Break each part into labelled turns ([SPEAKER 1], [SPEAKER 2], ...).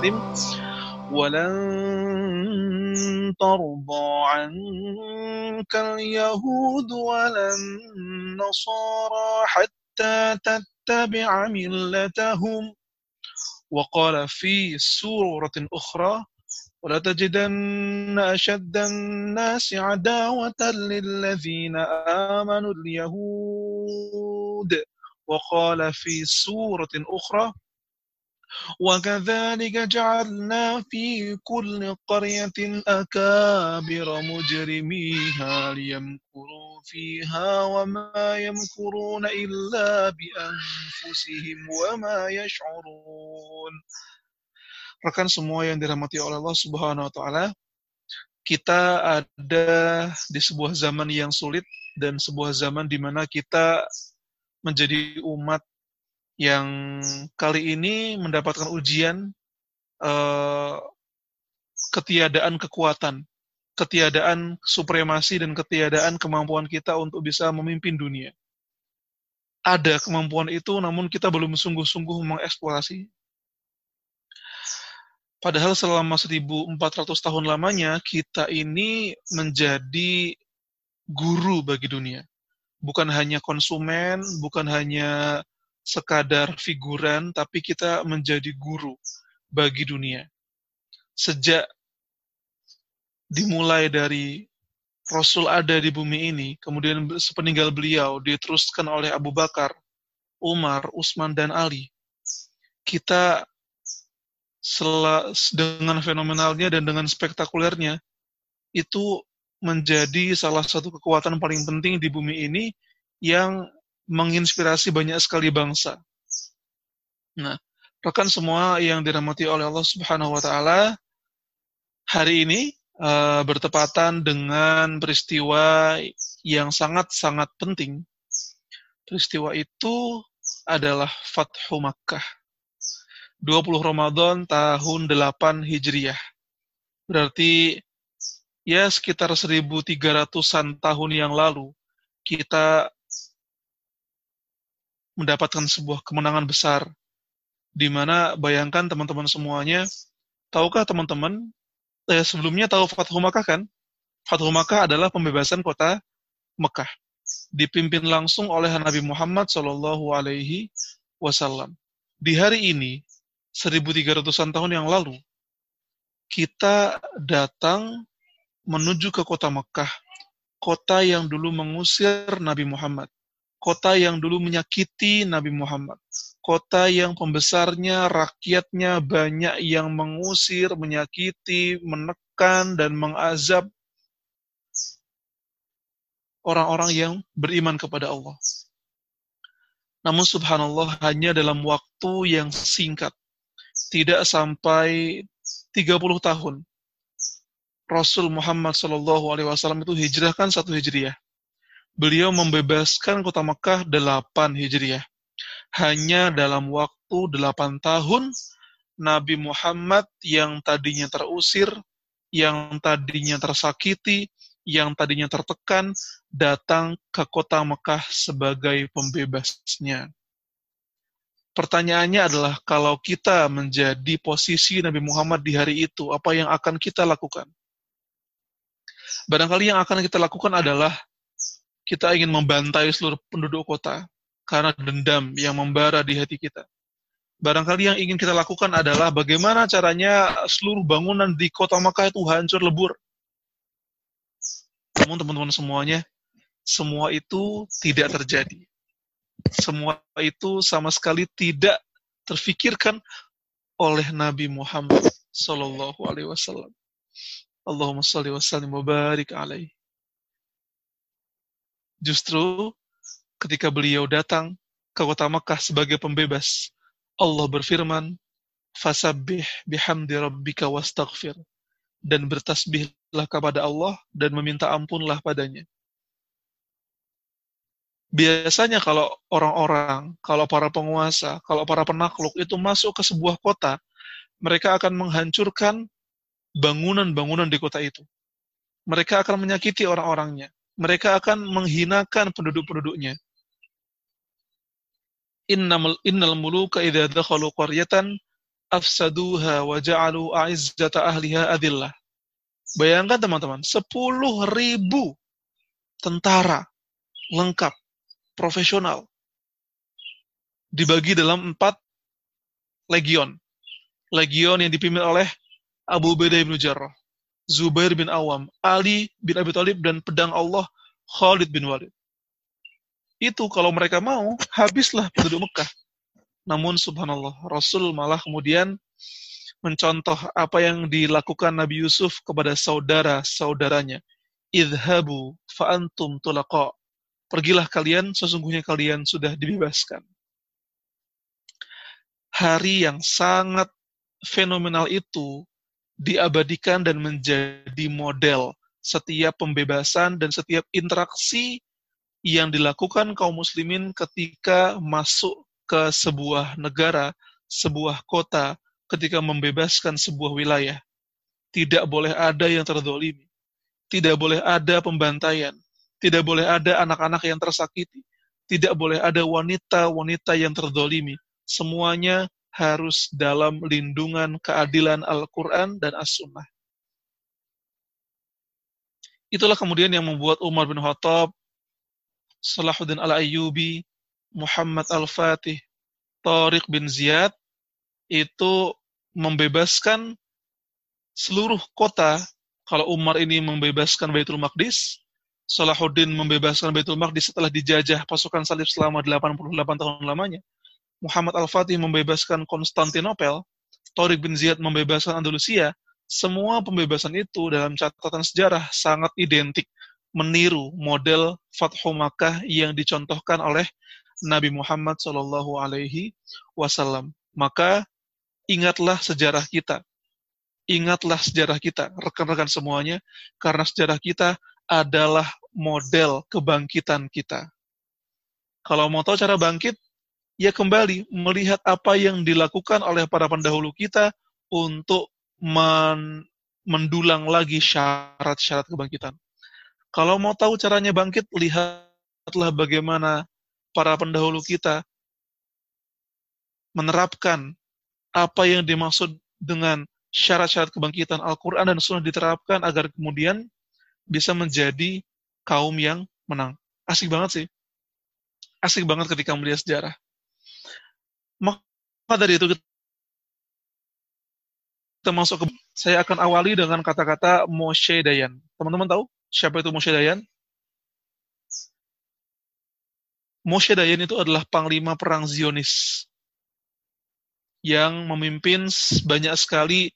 [SPEAKER 1] Al-Karim ولن ترضى عنك اليهود ولا النصارى حتى تتبع ملتهم. وقال في سورة أخرى ولتجدن أشد الناس عداوة للذين آمنوا اليهود. وقال في سورة أخرى وكذلك جعلنا في كل قرية أكابر مجرميها ليمكروا فيها وما يمكرون إلا بأنفسهم وما يشعرون Rekan semua yang dirahmati oleh Allah Subhanahu wa taala, kita ada di sebuah zaman yang sulit dan sebuah zaman di mana kita menjadi umat yang kali ini mendapatkan ujian uh, ketiadaan kekuatan, ketiadaan supremasi dan ketiadaan kemampuan kita untuk bisa memimpin dunia. Ada kemampuan itu, namun kita belum sungguh-sungguh mengeksplorasi. Padahal selama 1400 tahun lamanya, kita ini menjadi guru bagi dunia. Bukan hanya konsumen, bukan hanya sekadar figuran, tapi kita menjadi guru bagi dunia. Sejak dimulai dari Rasul ada di bumi ini, kemudian sepeninggal beliau diteruskan oleh Abu Bakar, Umar, Utsman dan Ali. Kita dengan fenomenalnya dan dengan spektakulernya itu menjadi salah satu kekuatan paling penting di bumi ini yang menginspirasi banyak sekali bangsa. Nah, rekan semua yang dirahmati oleh Allah Subhanahu wa taala, hari ini uh, bertepatan dengan peristiwa yang sangat-sangat penting. Peristiwa itu adalah Fathu Makkah. 20 Ramadan tahun 8 Hijriah. Berarti ya sekitar 1300-an tahun yang lalu kita mendapatkan sebuah kemenangan besar. Di mana bayangkan teman-teman semuanya tahukah teman-teman eh, sebelumnya tahu Fathu Makkah kan? Fathu Makkah adalah pembebasan kota Mekah dipimpin langsung oleh Nabi Muhammad Shallallahu Alaihi Wasallam. Di hari ini 1300-an tahun yang lalu kita datang menuju ke kota Mekah kota yang dulu mengusir Nabi Muhammad kota yang dulu menyakiti Nabi Muhammad, kota yang pembesarnya, rakyatnya banyak yang mengusir, menyakiti, menekan, dan mengazab orang-orang yang beriman kepada Allah. Namun subhanallah hanya dalam waktu yang singkat, tidak sampai 30 tahun, Rasul Muhammad Shallallahu Alaihi Wasallam itu hijrahkan satu hijriah beliau membebaskan kota Mekah 8 Hijriah. Hanya dalam waktu 8 tahun, Nabi Muhammad yang tadinya terusir, yang tadinya tersakiti, yang tadinya tertekan, datang ke kota Mekah sebagai pembebasnya. Pertanyaannya adalah, kalau kita menjadi posisi Nabi Muhammad di hari itu, apa yang akan kita lakukan? Barangkali yang akan kita lakukan adalah kita ingin membantai seluruh penduduk kota karena dendam yang membara di hati kita. Barangkali yang ingin kita lakukan adalah bagaimana caranya seluruh bangunan di kota Makkah itu hancur lebur. Namun teman-teman semuanya, semua itu tidak terjadi. Semua itu sama sekali tidak terfikirkan oleh Nabi Muhammad Sallallahu Alaihi Wasallam. Allahumma salli wa sallim wa barik alaihi. Justru ketika beliau datang ke kota Mekah sebagai pembebas, Allah berfirman, "Fasabbih bihamdi rabbika wastaghfir." Dan bertasbihlah kepada Allah dan meminta ampunlah padanya. Biasanya kalau orang-orang, kalau para penguasa, kalau para penakluk itu masuk ke sebuah kota, mereka akan menghancurkan bangunan-bangunan di kota itu. Mereka akan menyakiti orang-orangnya mereka akan menghinakan penduduk-penduduknya. Innal innal muluka idza dakhalu qaryatan afsaduha wa ja'alu a'izzata ahliha adillah. Bayangkan teman-teman, 10 ribu tentara lengkap, profesional, dibagi dalam empat legion. Legion yang dipimpin oleh Abu Ubaidah bin Jarrah, Zubair bin Awam, Ali bin Abi Thalib, dan pedang Allah Khalid bin Walid. Itu kalau mereka mau, habislah penduduk Mekah. Namun subhanallah, Rasul malah kemudian mencontoh apa yang dilakukan Nabi Yusuf kepada saudara-saudaranya. Idhabu fa'antum tulaqa. Pergilah kalian, sesungguhnya kalian sudah dibebaskan. Hari yang sangat fenomenal itu diabadikan dan menjadi model setiap pembebasan dan setiap interaksi yang dilakukan kaum muslimin ketika masuk ke sebuah negara, sebuah kota, ketika membebaskan sebuah wilayah. Tidak boleh ada yang terdolimi. Tidak boleh ada pembantaian. Tidak boleh ada anak-anak yang tersakiti. Tidak boleh ada wanita-wanita yang terdolimi. Semuanya harus dalam lindungan keadilan Al-Quran dan As-Sunnah. Itulah kemudian yang membuat Umar bin Khattab, Salahuddin Al-Ayyubi, Muhammad Al-Fatih, Tariq bin Ziyad itu membebaskan seluruh kota. Kalau Umar ini membebaskan Baitul Maqdis, Salahuddin membebaskan Baitul Maqdis setelah dijajah pasukan salib selama 88 tahun lamanya. Muhammad Al-Fatih membebaskan Konstantinopel, Tariq bin Ziyad membebaskan Andalusia, semua pembebasan itu dalam catatan sejarah sangat identik meniru model Fathu Makkah yang dicontohkan oleh Nabi Muhammad Shallallahu Alaihi Wasallam. Maka ingatlah sejarah kita, ingatlah sejarah kita, rekan-rekan semuanya, karena sejarah kita adalah model kebangkitan kita. Kalau mau tahu cara bangkit, ya kembali melihat apa yang dilakukan oleh para pendahulu kita untuk men mendulang lagi syarat-syarat kebangkitan. Kalau mau tahu caranya bangkit, lihatlah bagaimana para pendahulu kita menerapkan apa yang dimaksud dengan syarat-syarat kebangkitan Al-Quran dan Sunnah diterapkan agar kemudian bisa menjadi kaum yang menang. Asik banget sih. Asik banget ketika melihat sejarah. Maka dari itu kita masuk ke saya akan awali dengan kata-kata Moshe Dayan. Teman-teman tahu siapa itu Moshe Dayan? Moshe Dayan itu adalah panglima perang Zionis yang memimpin banyak sekali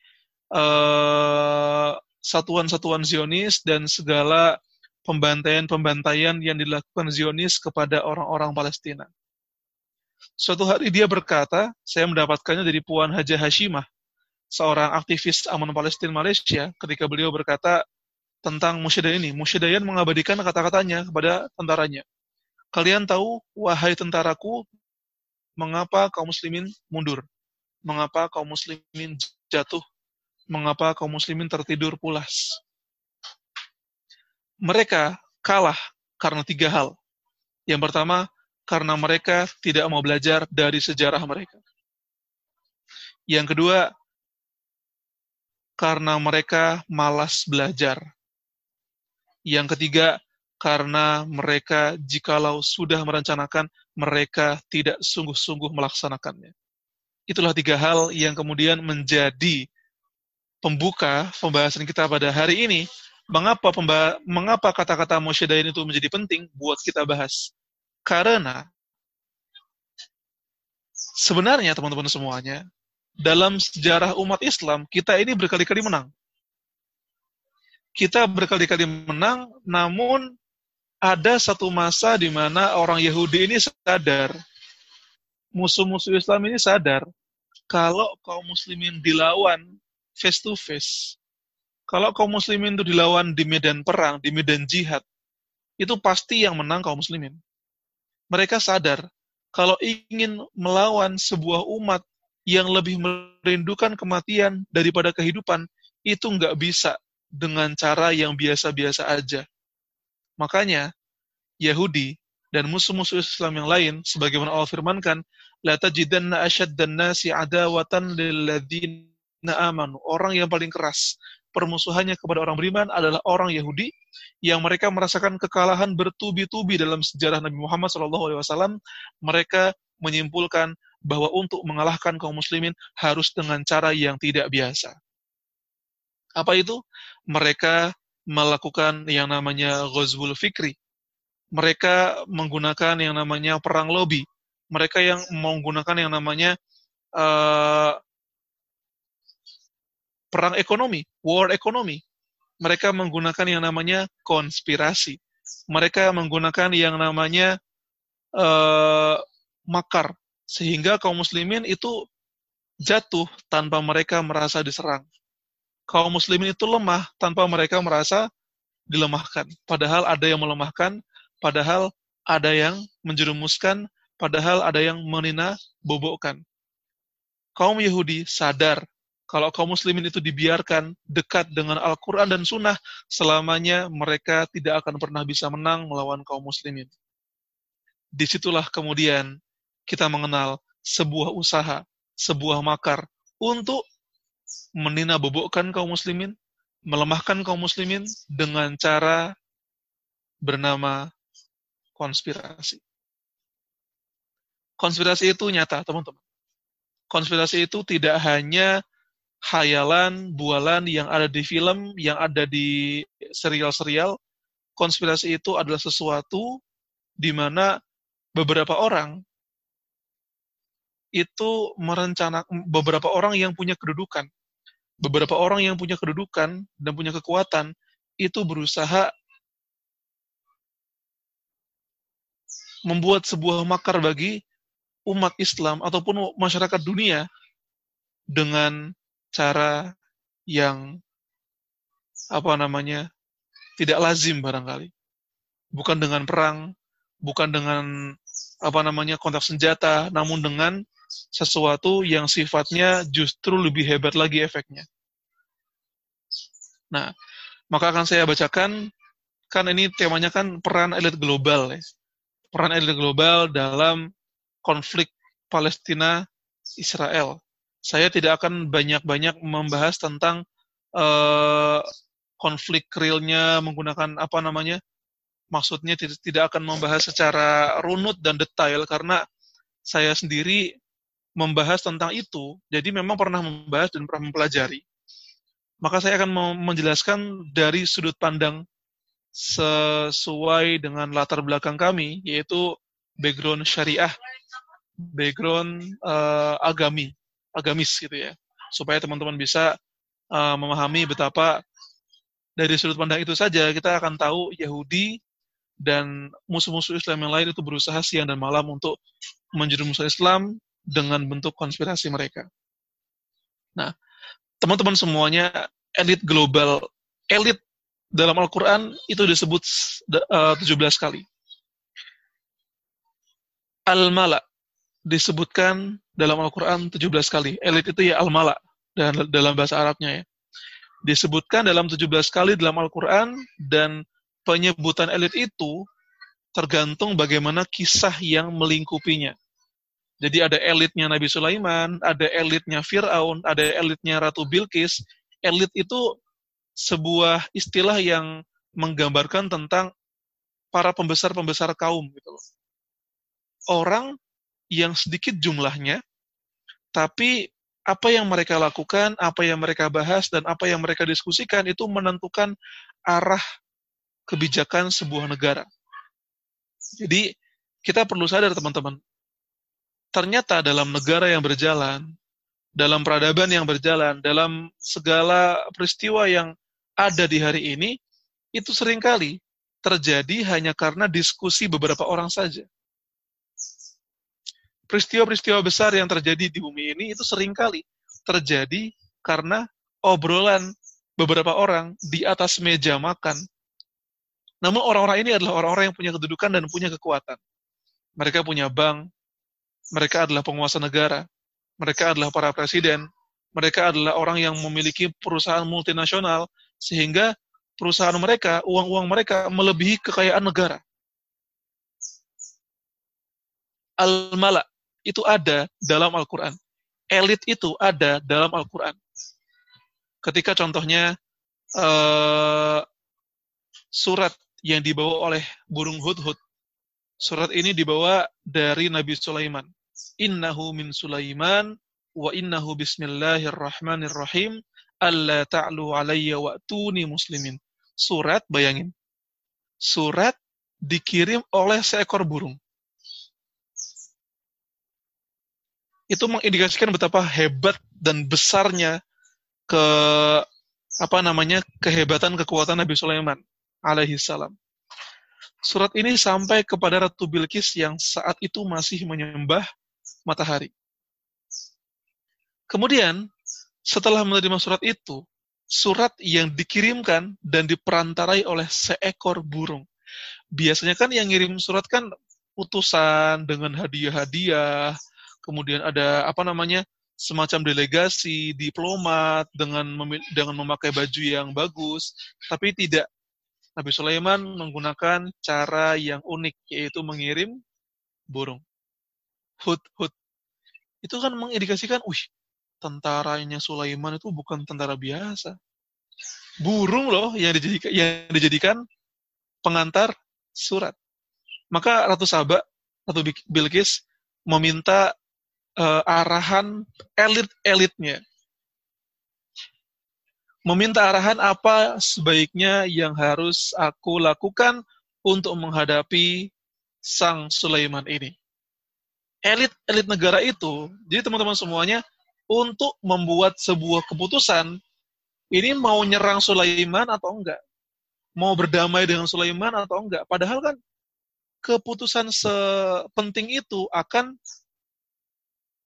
[SPEAKER 1] eh, satuan-satuan Zionis dan segala pembantaian-pembantaian yang dilakukan Zionis kepada orang-orang Palestina. Suatu hari dia berkata, saya mendapatkannya dari Puan Haja Hashimah, seorang aktivis aman Palestina Malaysia, ketika beliau berkata tentang Dayan ini. Moshe Dayan mengabadikan kata-katanya kepada tentaranya. Kalian tahu, wahai tentaraku, mengapa kaum muslimin mundur? Mengapa kaum muslimin jatuh? Mengapa kaum muslimin tertidur pulas? Mereka kalah karena tiga hal. Yang pertama, karena mereka tidak mau belajar dari sejarah mereka. Yang kedua, karena mereka malas belajar. Yang ketiga, karena mereka jikalau sudah merencanakan, mereka tidak sungguh-sungguh melaksanakannya. Itulah tiga hal yang kemudian menjadi pembuka pembahasan kita pada hari ini. Mengapa kata-kata Moshe Dayan itu menjadi penting buat kita bahas? Karena sebenarnya teman-teman semuanya, dalam sejarah umat Islam, kita ini berkali-kali menang. Kita berkali-kali menang, namun ada satu masa di mana orang Yahudi ini sadar, musuh-musuh Islam ini sadar, kalau kaum muslimin dilawan face to face, kalau kaum muslimin itu dilawan di medan perang, di medan jihad, itu pasti yang menang kaum muslimin. Mereka sadar, kalau ingin melawan sebuah umat yang lebih merindukan kematian daripada kehidupan, itu nggak bisa dengan cara yang biasa-biasa aja. Makanya Yahudi dan musuh-musuh Islam yang lain sebagaimana Allah firmankan la tajidanna ashaddan nasi adawatan amanu. Orang yang paling keras permusuhannya kepada orang beriman adalah orang Yahudi yang mereka merasakan kekalahan bertubi-tubi dalam sejarah Nabi Muhammad SAW. Mereka menyimpulkan bahwa untuk mengalahkan kaum muslimin harus dengan cara yang tidak biasa. Apa itu? Mereka melakukan yang namanya Ghazwul Fikri. Mereka menggunakan yang namanya perang lobby. Mereka yang menggunakan yang namanya uh, perang ekonomi, war ekonomi. Mereka menggunakan yang namanya konspirasi. Mereka menggunakan yang namanya uh, makar, sehingga kaum muslimin itu jatuh tanpa mereka merasa diserang. Kaum muslimin itu lemah tanpa mereka merasa dilemahkan. Padahal ada yang melemahkan, padahal ada yang menjerumuskan, padahal ada yang menina bobokkan. Kaum Yahudi sadar kalau kaum muslimin itu dibiarkan dekat dengan Al-Quran dan Sunnah, selamanya mereka tidak akan pernah bisa menang melawan kaum muslimin. Di situlah kemudian kita mengenal sebuah usaha, sebuah makar untuk menina bobokkan kaum muslimin, melemahkan kaum muslimin dengan cara bernama konspirasi. Konspirasi itu nyata, teman-teman. Konspirasi itu tidak hanya hayalan, bualan yang ada di film, yang ada di serial-serial, konspirasi itu adalah sesuatu di mana beberapa orang itu merencanakan beberapa orang yang punya kedudukan, beberapa orang yang punya kedudukan dan punya kekuatan itu berusaha membuat sebuah makar bagi umat Islam ataupun masyarakat dunia dengan cara yang apa namanya tidak lazim barangkali. Bukan dengan perang, bukan dengan apa namanya kontak senjata, namun dengan sesuatu yang sifatnya justru lebih hebat lagi efeknya. Nah, maka akan saya bacakan kan ini temanya kan peran elit global ya. Peran elit global dalam konflik Palestina Israel saya tidak akan banyak-banyak membahas tentang uh, konflik realnya menggunakan apa namanya maksudnya tidak, akan membahas secara runut dan detail karena saya sendiri membahas tentang itu jadi memang pernah membahas dan pernah mempelajari. Maka saya akan menjelaskan dari sudut pandang sesuai dengan latar belakang kami yaitu background syariah background uh, agami agamis gitu ya supaya teman-teman bisa uh, memahami betapa dari sudut pandang itu saja kita akan tahu Yahudi dan musuh-musuh Islam yang lain itu berusaha siang dan malam untuk menjerumuskan Islam dengan bentuk konspirasi mereka. Nah, teman-teman semuanya elit global, elit dalam Al-Quran itu disebut uh, 17 kali. Al-Mala disebutkan dalam Al-Quran 17 kali. Elit itu ya al-mala dalam bahasa Arabnya ya. Disebutkan dalam 17 kali dalam Al-Quran dan penyebutan elit itu tergantung bagaimana kisah yang melingkupinya. Jadi ada elitnya Nabi Sulaiman, ada elitnya Fir'aun, ada elitnya Ratu Bilqis. Elit itu sebuah istilah yang menggambarkan tentang para pembesar-pembesar kaum gitu loh. Orang yang sedikit jumlahnya, tapi apa yang mereka lakukan, apa yang mereka bahas, dan apa yang mereka diskusikan itu menentukan arah kebijakan sebuah negara. Jadi, kita perlu sadar teman-teman, ternyata dalam negara yang berjalan, dalam peradaban yang berjalan, dalam segala peristiwa yang ada di hari ini, itu sering kali terjadi hanya karena diskusi beberapa orang saja peristiwa-peristiwa besar yang terjadi di bumi ini itu sering kali terjadi karena obrolan beberapa orang di atas meja makan. Namun orang-orang ini adalah orang-orang yang punya kedudukan dan punya kekuatan. Mereka punya bank, mereka adalah penguasa negara, mereka adalah para presiden, mereka adalah orang yang memiliki perusahaan multinasional, sehingga perusahaan mereka, uang-uang mereka melebihi kekayaan negara. Al-mala itu ada dalam Al-Quran. Elit itu ada dalam Al-Quran. Ketika contohnya uh, surat yang dibawa oleh burung hudhud. Surat ini dibawa dari Nabi Sulaiman. Innahu min Sulaiman wa innahu bismillahirrahmanirrahim alla ta'lu alayya wa'tuni muslimin. Surat, bayangin. Surat dikirim oleh seekor burung. Itu mengindikasikan betapa hebat dan besarnya ke apa namanya kehebatan kekuatan Nabi Sulaiman alaihi salam. Surat ini sampai kepada Ratu Bilqis yang saat itu masih menyembah matahari. Kemudian, setelah menerima surat itu, surat yang dikirimkan dan diperantarai oleh seekor burung. Biasanya kan yang ngirim surat kan utusan dengan hadiah-hadiah, kemudian ada apa namanya semacam delegasi, diplomat dengan dengan memakai baju yang bagus, tapi tidak Nabi Sulaiman menggunakan cara yang unik, yaitu mengirim burung. Hud-hud. Itu kan mengindikasikan, wih, tentaranya Sulaiman itu bukan tentara biasa. Burung loh yang dijadikan, yang dijadikan pengantar surat. Maka Ratu Saba, Ratu Bilqis meminta uh, arahan elit-elitnya meminta arahan apa sebaiknya yang harus aku lakukan untuk menghadapi sang Sulaiman ini. Elit-elit negara itu, jadi teman-teman semuanya, untuk membuat sebuah keputusan, ini mau nyerang Sulaiman atau enggak? Mau berdamai dengan Sulaiman atau enggak? Padahal kan keputusan sepenting itu akan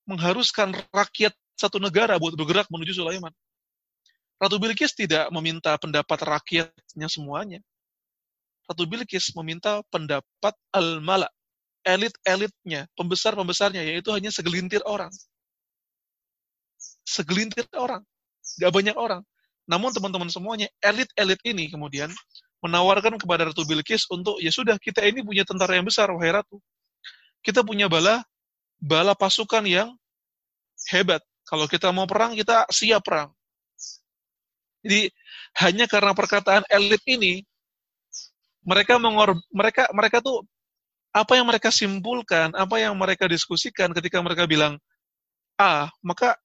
[SPEAKER 1] mengharuskan rakyat satu negara buat bergerak menuju Sulaiman. Ratu Bilqis tidak meminta pendapat rakyatnya semuanya. Ratu Bilqis meminta pendapat al-mala, elit-elitnya, pembesar-pembesarnya, yaitu hanya segelintir orang. Segelintir orang, gak banyak orang. Namun teman-teman semuanya, elit-elit ini kemudian menawarkan kepada Ratu Bilqis untuk, ya sudah, kita ini punya tentara yang besar, wahai Ratu. Kita punya bala, bala pasukan yang hebat. Kalau kita mau perang, kita siap perang. Jadi hanya karena perkataan elit ini mereka mengor mereka mereka tuh apa yang mereka simpulkan, apa yang mereka diskusikan ketika mereka bilang A, maka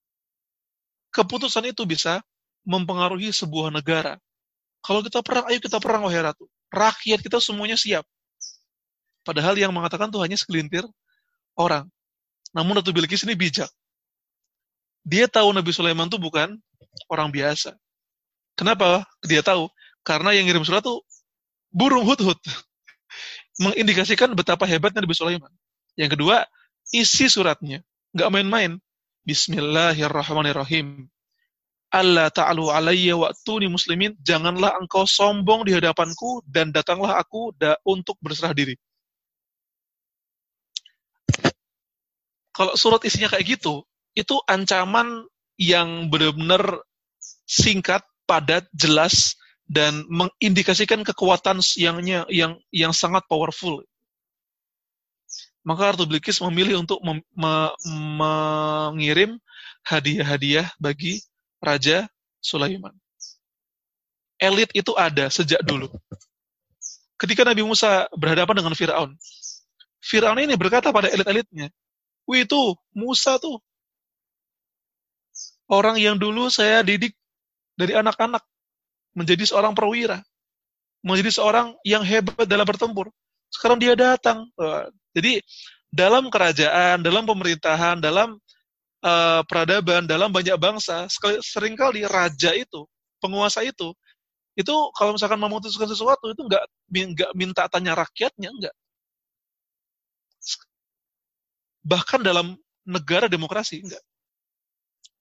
[SPEAKER 1] keputusan itu bisa mempengaruhi sebuah negara. Kalau kita perang, ayo kita perang, wahai ratu. Rakyat kita semuanya siap. Padahal yang mengatakan tuh hanya segelintir orang. Namun Ratu Bilqis ini bijak. Dia tahu Nabi Sulaiman itu bukan orang biasa. Kenapa dia tahu? Karena yang ngirim surat itu burung hut-hut. Mengindikasikan betapa hebatnya Nabi Sulaiman. Yang kedua, isi suratnya. Nggak main-main. Bismillahirrahmanirrahim. Allah ta'alu alayya wa'tuni muslimin. Janganlah engkau sombong di hadapanku dan datanglah aku da untuk berserah diri. Kalau surat isinya kayak gitu, itu ancaman yang benar-benar singkat, padat, jelas, dan mengindikasikan kekuatan yang yang yang sangat powerful. Maka Ratu Bilqis memilih untuk mem, me, mengirim hadiah-hadiah bagi Raja Sulaiman. Elit itu ada sejak dulu. Ketika Nabi Musa berhadapan dengan Fir'aun, Fir'aun ini berkata pada elit-elitnya, Wih itu, Musa tuh, orang yang dulu saya didik dari anak-anak menjadi seorang perwira, menjadi seorang yang hebat dalam bertempur. Sekarang dia datang. Jadi dalam kerajaan, dalam pemerintahan, dalam uh, peradaban, dalam banyak bangsa, sering kali raja itu, penguasa itu, itu kalau misalkan memutuskan sesuatu itu nggak nggak minta tanya rakyatnya, enggak. Bahkan dalam negara demokrasi, enggak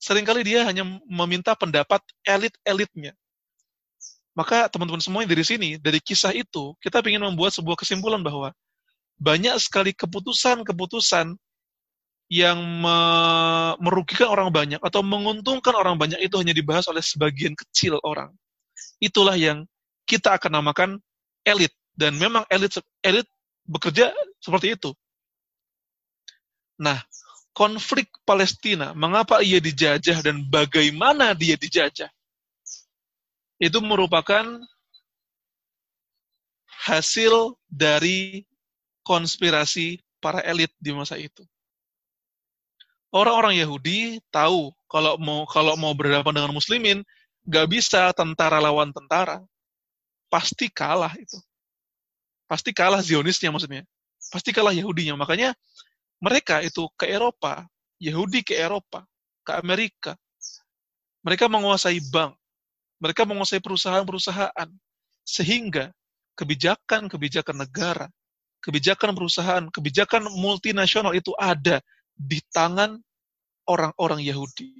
[SPEAKER 1] sering kali dia hanya meminta pendapat elit-elitnya. Maka teman-teman semua yang dari sini, dari kisah itu, kita ingin membuat sebuah kesimpulan bahwa banyak sekali keputusan-keputusan yang me merugikan orang banyak atau menguntungkan orang banyak itu hanya dibahas oleh sebagian kecil orang. Itulah yang kita akan namakan elit dan memang elit elit bekerja seperti itu. Nah, konflik Palestina, mengapa ia dijajah dan bagaimana dia dijajah, itu merupakan hasil dari konspirasi para elit di masa itu. Orang-orang Yahudi tahu kalau mau kalau mau berhadapan dengan Muslimin, nggak bisa tentara lawan tentara, pasti kalah itu. Pasti kalah Zionisnya maksudnya. Pasti kalah Yahudinya. Makanya mereka itu ke Eropa, Yahudi ke Eropa, ke Amerika. Mereka menguasai bank, mereka menguasai perusahaan-perusahaan, sehingga kebijakan-kebijakan negara, kebijakan perusahaan, kebijakan multinasional itu ada di tangan orang-orang Yahudi.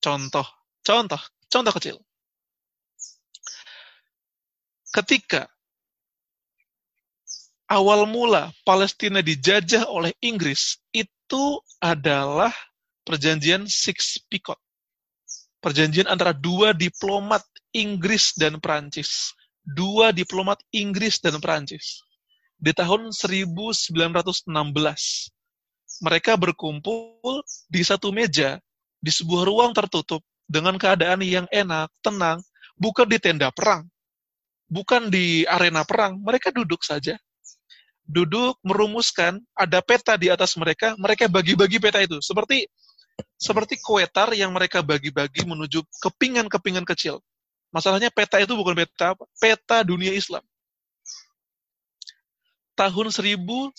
[SPEAKER 1] Contoh, contoh, contoh kecil. Ketika awal mula Palestina dijajah oleh Inggris itu adalah perjanjian Six Picot. Perjanjian antara dua diplomat Inggris dan Prancis. Dua diplomat Inggris dan Prancis. Di tahun 1916. Mereka berkumpul di satu meja di sebuah ruang tertutup dengan keadaan yang enak, tenang, bukan di tenda perang, bukan di arena perang, mereka duduk saja duduk merumuskan ada peta di atas mereka, mereka bagi-bagi peta itu seperti seperti kuetar yang mereka bagi-bagi menuju kepingan-kepingan kecil. Masalahnya peta itu bukan peta? Peta dunia Islam. Tahun 1916,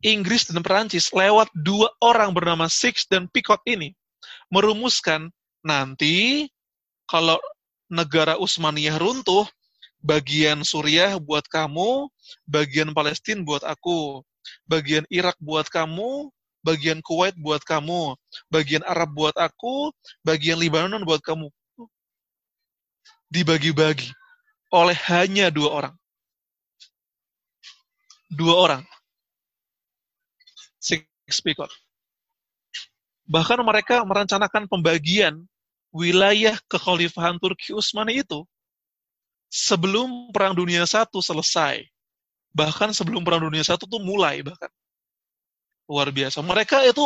[SPEAKER 1] Inggris dan Perancis lewat dua orang bernama Six dan Picot ini merumuskan nanti kalau negara Utsmaniyah runtuh, bagian Suriah buat kamu, bagian Palestina buat aku, bagian Irak buat kamu, bagian Kuwait buat kamu, bagian Arab buat aku, bagian Libanon buat kamu. Dibagi-bagi oleh hanya dua orang. Dua orang. Six speaker. Bahkan mereka merencanakan pembagian wilayah kekhalifahan Turki Utsmani itu sebelum Perang Dunia Satu selesai. Bahkan sebelum Perang Dunia Satu tuh mulai bahkan. Luar biasa. Mereka itu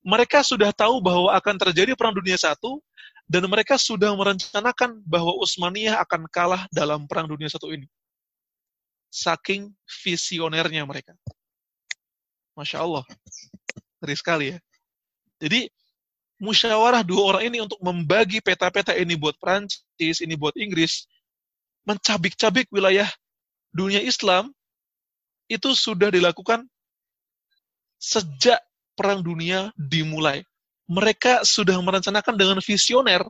[SPEAKER 1] mereka sudah tahu bahwa akan terjadi Perang Dunia Satu dan mereka sudah merencanakan bahwa Utsmaniyah akan kalah dalam Perang Dunia Satu ini. Saking visionernya mereka. Masya Allah. Ngeri sekali ya. Jadi, musyawarah dua orang ini untuk membagi peta-peta ini buat Prancis, ini buat Inggris, mencabik-cabik wilayah dunia Islam itu sudah dilakukan sejak Perang Dunia dimulai. Mereka sudah merencanakan dengan visioner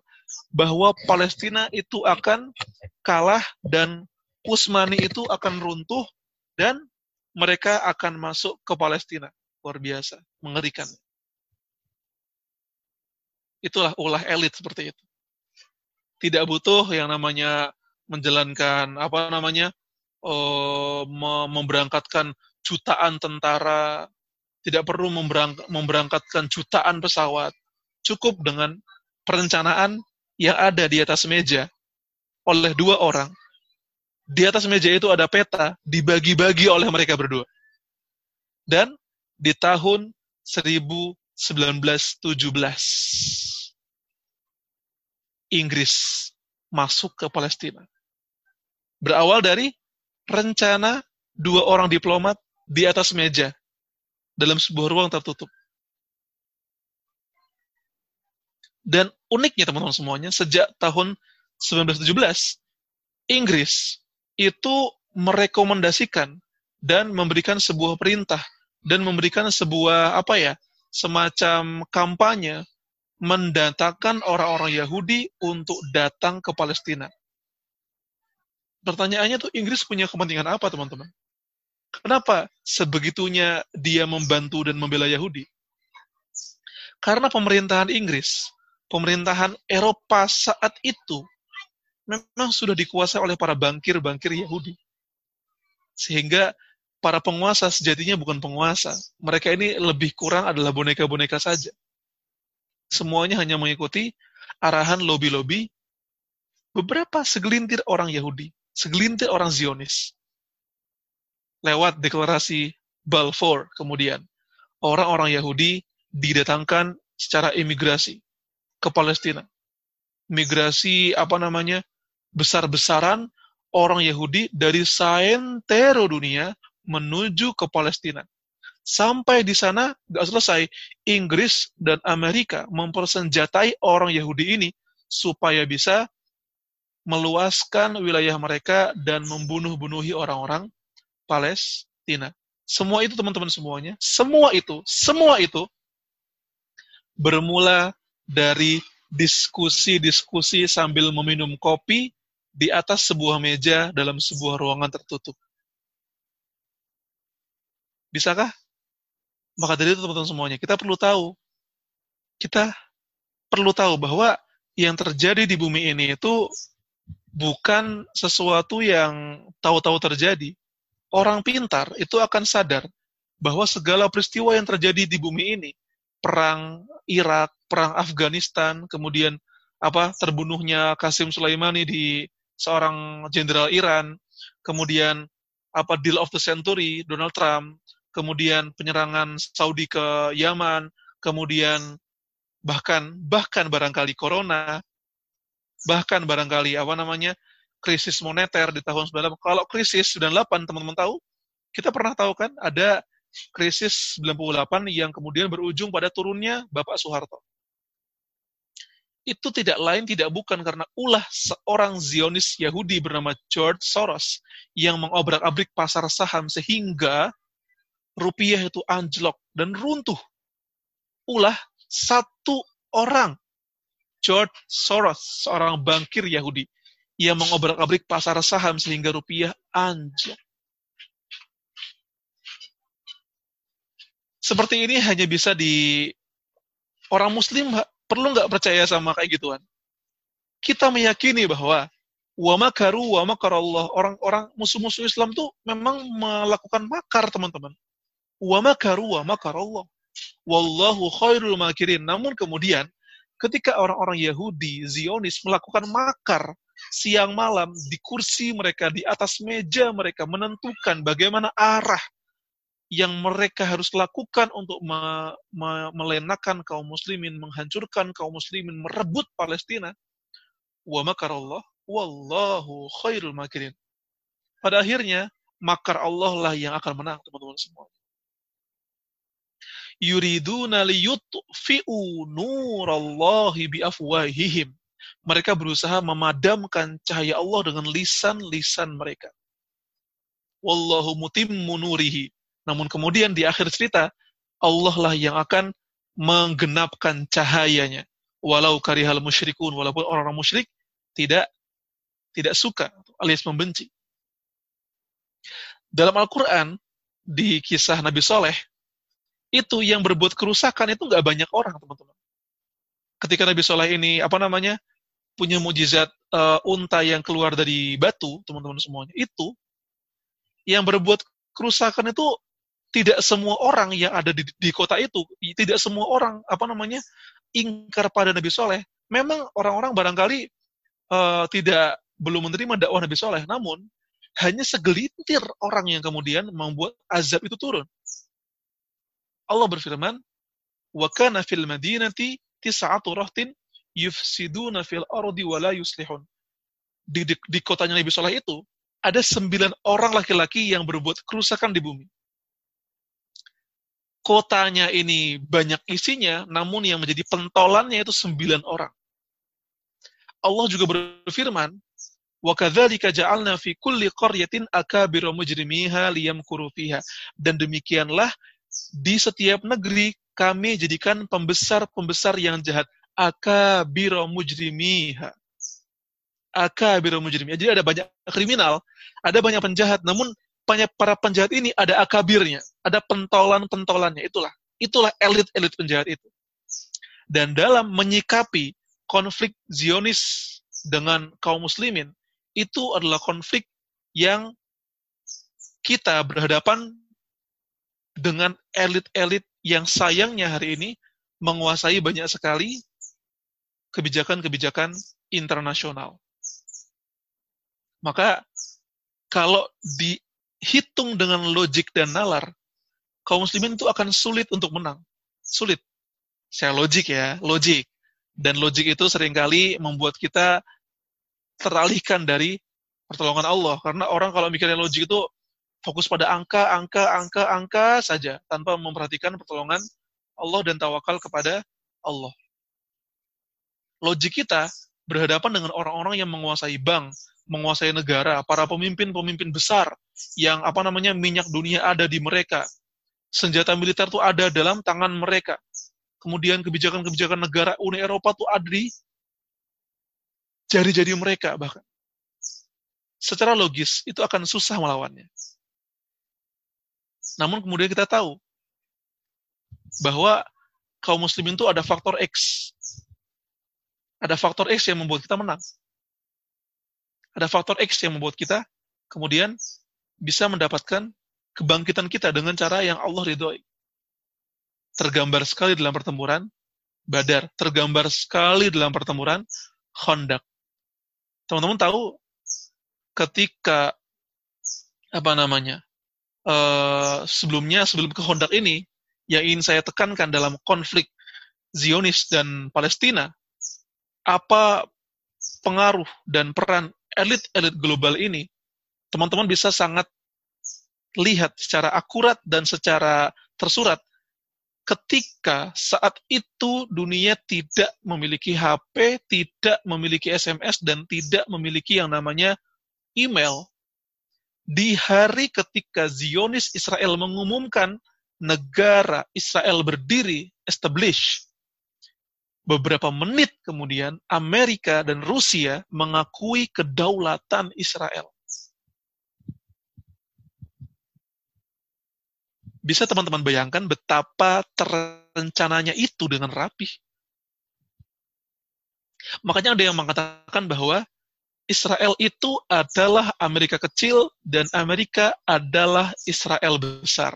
[SPEAKER 1] bahwa Palestina itu akan kalah dan Utsmani itu akan runtuh dan mereka akan masuk ke Palestina. Luar biasa, mengerikan. Itulah ulah elit seperti itu. Tidak butuh yang namanya menjalankan apa namanya uh, memberangkatkan jutaan tentara, tidak perlu memberangkatkan jutaan pesawat, cukup dengan perencanaan yang ada di atas meja oleh dua orang. Di atas meja itu ada peta, dibagi-bagi oleh mereka berdua. Dan di tahun 1917, Inggris masuk ke Palestina berawal dari rencana dua orang diplomat di atas meja dalam sebuah ruang tertutup. Dan uniknya teman-teman semuanya, sejak tahun 1917, Inggris itu merekomendasikan dan memberikan sebuah perintah dan memberikan sebuah apa ya, semacam kampanye mendatangkan orang-orang Yahudi untuk datang ke Palestina. Pertanyaannya tuh Inggris punya kepentingan apa, teman-teman? Kenapa sebegitunya dia membantu dan membela Yahudi? Karena pemerintahan Inggris, pemerintahan Eropa saat itu memang sudah dikuasai oleh para bankir-bankir Yahudi. Sehingga para penguasa sejatinya bukan penguasa. Mereka ini lebih kurang adalah boneka-boneka saja. Semuanya hanya mengikuti arahan lobi-lobi beberapa segelintir orang Yahudi segelintir orang Zionis. lewat deklarasi Balfour kemudian. Orang-orang Yahudi didatangkan secara imigrasi ke Palestina. Migrasi apa namanya? besar-besaran orang Yahudi dari saentero dunia menuju ke Palestina. Sampai di sana nggak selesai, Inggris dan Amerika mempersenjatai orang Yahudi ini supaya bisa meluaskan wilayah mereka dan membunuh-bunuhi orang-orang Palestina. Semua itu teman-teman semuanya, semua itu, semua itu bermula dari diskusi-diskusi sambil meminum kopi di atas sebuah meja dalam sebuah ruangan tertutup. Bisakah? Maka dari itu teman-teman semuanya, kita perlu tahu, kita perlu tahu bahwa yang terjadi di bumi ini itu bukan sesuatu yang tahu-tahu terjadi, orang pintar itu akan sadar bahwa segala peristiwa yang terjadi di bumi ini, perang Irak, perang Afghanistan, kemudian apa terbunuhnya Qasim Sulaimani di seorang jenderal Iran, kemudian apa deal of the century Donald Trump, kemudian penyerangan Saudi ke Yaman, kemudian bahkan bahkan barangkali corona, bahkan barangkali apa namanya krisis moneter di tahun 98. Kalau krisis 98 teman-teman tahu, kita pernah tahu kan ada krisis 98 yang kemudian berujung pada turunnya Bapak Soeharto. Itu tidak lain tidak bukan karena ulah seorang Zionis Yahudi bernama George Soros yang mengobrak-abrik pasar saham sehingga rupiah itu anjlok dan runtuh. Ulah satu orang George Soros, seorang bankir Yahudi ia mengobrak-abrik pasar saham sehingga rupiah anjlok. Seperti ini hanya bisa di orang muslim perlu nggak percaya sama kayak gituan. Kita meyakini bahwa wa makaru wa. Orang-orang musuh-musuh Islam tuh memang melakukan makar, teman-teman. Wa makaru wa. Wallahu khairul makirin. Namun kemudian ketika orang-orang Yahudi, Zionis melakukan makar siang malam di kursi mereka, di atas meja mereka, menentukan bagaimana arah yang mereka harus lakukan untuk me me melenakan kaum muslimin, menghancurkan kaum muslimin, merebut Palestina. Wa makarallah, wallahu khairul makirin. Pada akhirnya, makar Allah lah yang akan menang, teman-teman semua. Yuriduna liyutfi'u nurallahi biafwahihim mereka berusaha memadamkan cahaya Allah dengan lisan-lisan mereka. Wallahu mutimmu nurihi. Namun kemudian di akhir cerita, Allah lah yang akan menggenapkan cahayanya. Walau karihal musyrikun, walaupun orang-orang musyrik tidak tidak suka alias membenci. Dalam Al-Quran, di kisah Nabi Soleh, itu yang berbuat kerusakan itu nggak banyak orang, teman-teman. Ketika Nabi Soleh ini, apa namanya, punya mujizat uh, unta yang keluar dari batu, teman-teman semuanya, itu yang berbuat kerusakan itu tidak semua orang yang ada di, di kota itu, tidak semua orang apa namanya ingkar pada Nabi Soleh. Memang orang-orang barangkali uh, tidak belum menerima dakwah Nabi Soleh, namun hanya segelintir orang yang kemudian membuat azab itu turun. Allah berfirman, "Wa kana fil madinati tis'atu rahtin yufsiduna fil ardi wa la yuslihun. Di, di, di kotanya Nabi Soleh itu, ada sembilan orang laki-laki yang berbuat kerusakan di bumi. Kotanya ini banyak isinya, namun yang menjadi pentolannya itu sembilan orang. Allah juga berfirman, وَكَذَلِكَ جَعَلْنَا فِي كُلِّ قَرْيَةٍ أَكَابِرَ مُجْرِمِيهَا لِيَمْكُرُوا فِيهَا Dan demikianlah di setiap negeri kami jadikan pembesar-pembesar yang jahat akabiro mujrimiha. Akabiro mujrimiha. Jadi ada banyak kriminal, ada banyak penjahat, namun banyak para penjahat ini ada akabirnya, ada pentolan-pentolannya. Itulah, itulah elit-elit penjahat itu. Dan dalam menyikapi konflik Zionis dengan kaum muslimin, itu adalah konflik yang kita berhadapan dengan elit-elit yang sayangnya hari ini menguasai banyak sekali kebijakan-kebijakan internasional. Maka kalau di hitung dengan logik dan nalar, kaum muslimin itu akan sulit untuk menang. Sulit. Saya logik ya, logik. Dan logik itu sering kali membuat kita teralihkan dari pertolongan Allah. Karena orang kalau mikirnya logik itu fokus pada angka, angka, angka, angka saja, tanpa memperhatikan pertolongan Allah dan tawakal kepada Allah. Logik kita berhadapan dengan orang-orang yang menguasai bank, menguasai negara, para pemimpin-pemimpin besar yang apa namanya minyak dunia ada di mereka. Senjata militer itu ada dalam tangan mereka. Kemudian kebijakan-kebijakan negara Uni Eropa itu ada di jari-jari mereka bahkan. Secara logis itu akan susah melawannya. Namun kemudian kita tahu bahwa kaum muslimin itu ada faktor X. Ada faktor X yang membuat kita menang. Ada faktor X yang membuat kita kemudian bisa mendapatkan kebangkitan kita dengan cara yang Allah ridhoi. Tergambar sekali dalam pertempuran Badar, tergambar sekali dalam pertempuran Khandaq. Teman-teman tahu ketika apa namanya? Uh, sebelumnya sebelum ke Khandaq ini yang ingin saya tekankan dalam konflik Zionis dan Palestina, apa pengaruh dan peran elit-elit global ini, teman-teman bisa sangat lihat secara akurat dan secara tersurat ketika saat itu dunia tidak memiliki HP, tidak memiliki SMS, dan tidak memiliki yang namanya email. Di hari ketika Zionis Israel mengumumkan negara Israel berdiri, establish, beberapa menit kemudian Amerika dan Rusia mengakui kedaulatan Israel. Bisa teman-teman bayangkan betapa terencananya itu dengan rapi. Makanya ada yang mengatakan bahwa Israel itu adalah Amerika kecil dan Amerika adalah Israel besar.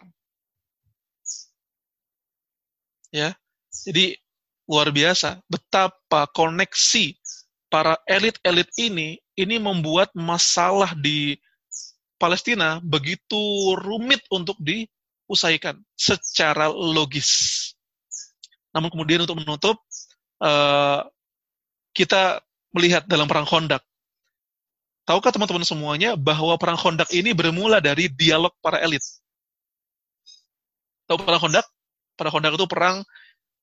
[SPEAKER 1] Ya. Jadi luar biasa betapa koneksi para elit-elit ini ini membuat masalah di Palestina begitu rumit untuk diusaikan secara logis. Namun kemudian untuk menutup uh, kita melihat dalam perang Khandaq. Tahukah teman-teman semuanya bahwa perang Khandaq ini bermula dari dialog para elit? Tahu perang Khandaq? pada Khandaq itu perang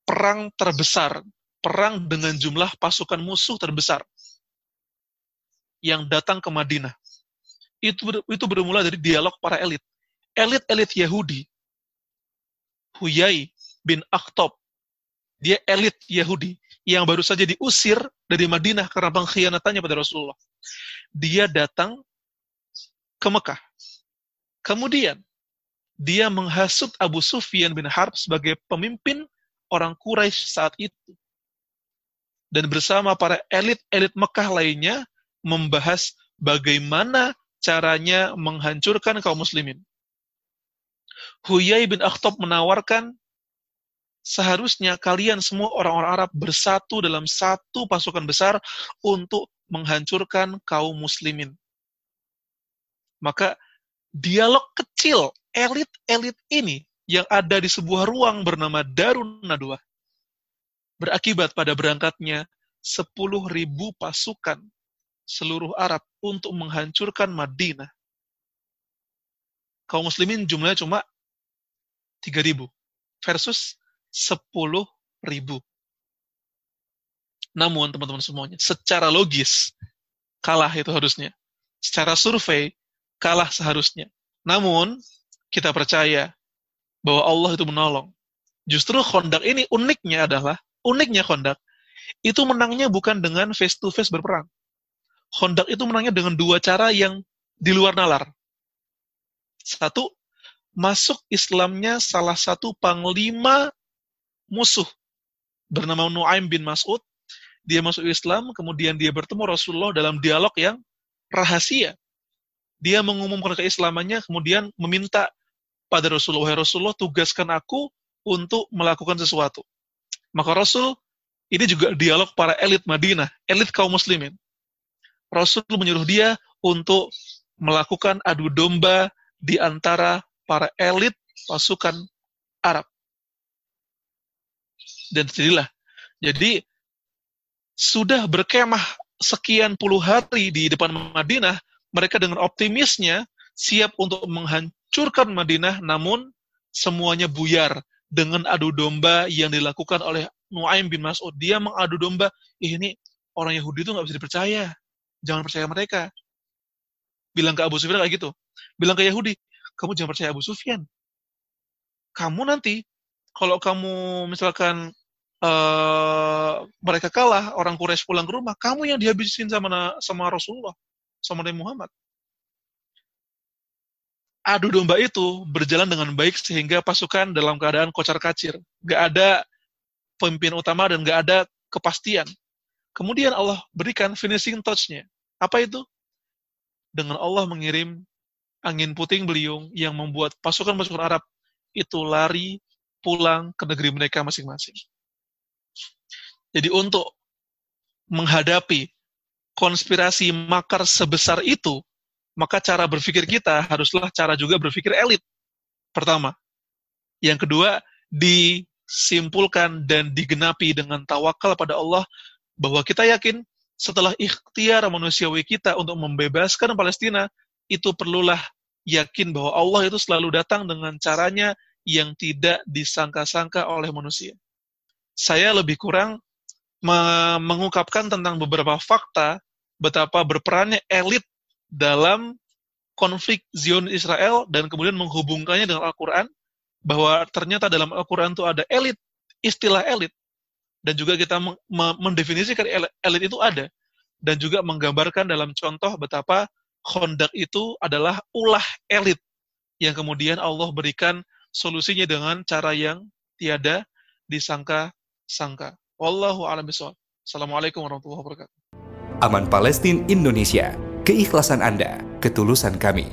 [SPEAKER 1] perang terbesar, perang dengan jumlah pasukan musuh terbesar yang datang ke Madinah. Itu itu bermula dari dialog para elit. Elit-elit Yahudi. Huyai bin Akhtab. Dia elit Yahudi yang baru saja diusir dari Madinah karena pengkhianatannya pada Rasulullah. Dia datang ke Mekah. Kemudian dia menghasut Abu Sufyan bin Harb sebagai pemimpin orang Quraisy saat itu. Dan bersama para elit-elit Mekah lainnya membahas bagaimana caranya menghancurkan kaum muslimin. Huyai bin Akhtab menawarkan seharusnya kalian semua orang-orang Arab bersatu dalam satu pasukan besar untuk menghancurkan kaum muslimin. Maka dialog kecil elit-elit ini yang ada di sebuah ruang bernama Darun Nadwa berakibat pada berangkatnya 10.000 pasukan seluruh Arab untuk menghancurkan Madinah. Kaum muslimin jumlahnya cuma 3.000 versus 10.000. Namun teman-teman semuanya, secara logis kalah itu harusnya. Secara survei kalah seharusnya. Namun kita percaya bahwa Allah itu menolong. Justru kondak ini uniknya adalah, uniknya kondak, itu menangnya bukan dengan face to face berperang. Kondak itu menangnya dengan dua cara yang di luar nalar. Satu, masuk Islamnya salah satu panglima musuh bernama Nuaim bin Mas'ud. Dia masuk Islam, kemudian dia bertemu Rasulullah dalam dialog yang rahasia. Dia mengumumkan keislamannya, kemudian meminta pada Rasulullah, Rasulullah tugaskan aku untuk melakukan sesuatu. Maka Rasul, ini juga dialog para elit Madinah, elit kaum muslimin. Rasul menyuruh dia untuk melakukan adu domba di antara para elit pasukan Arab. Dan jadilah. Jadi sudah berkemah sekian puluh hari di depan Madinah, mereka dengan optimisnya siap untuk menghancurkan Madinah, namun semuanya buyar dengan adu domba yang dilakukan oleh Nuaim bin Mas'ud. Dia mengadu domba, ini orang Yahudi itu nggak bisa dipercaya. Jangan percaya mereka. Bilang ke Abu Sufyan kayak gitu. Bilang ke Yahudi, kamu jangan percaya Abu Sufyan. Kamu nanti, kalau kamu misalkan uh, mereka kalah, orang Quraisy pulang ke rumah, kamu yang dihabisin sama sama Rasulullah, sama Nabi Muhammad. Adu domba itu berjalan dengan baik sehingga pasukan dalam keadaan kocar kacir. Gak ada pemimpin utama dan gak ada kepastian. Kemudian Allah berikan finishing touch-nya. Apa itu? Dengan Allah mengirim angin puting beliung yang membuat pasukan-pasukan Arab itu lari pulang ke negeri mereka masing-masing. Jadi untuk menghadapi konspirasi makar sebesar itu, maka cara berpikir kita haruslah cara juga berpikir elit. Pertama. Yang kedua, disimpulkan dan digenapi dengan tawakal pada Allah bahwa kita yakin setelah ikhtiar manusiawi kita untuk membebaskan Palestina, itu perlulah yakin bahwa Allah itu selalu datang dengan caranya yang tidak disangka-sangka oleh manusia. Saya lebih kurang mengungkapkan tentang beberapa fakta betapa berperannya elit dalam konflik Zion Israel dan kemudian menghubungkannya dengan Al-Quran bahwa ternyata dalam Al-Quran itu ada elit, istilah elit dan juga kita mendefinisikan elit itu ada dan juga menggambarkan dalam contoh betapa kondak itu adalah ulah elit yang kemudian Allah berikan solusinya dengan cara yang tiada disangka-sangka. Wallahu a'lam bishawab. Assalamualaikum warahmatullahi wabarakatuh.
[SPEAKER 2] Aman Palestina Indonesia, keikhlasan Anda, ketulusan kami.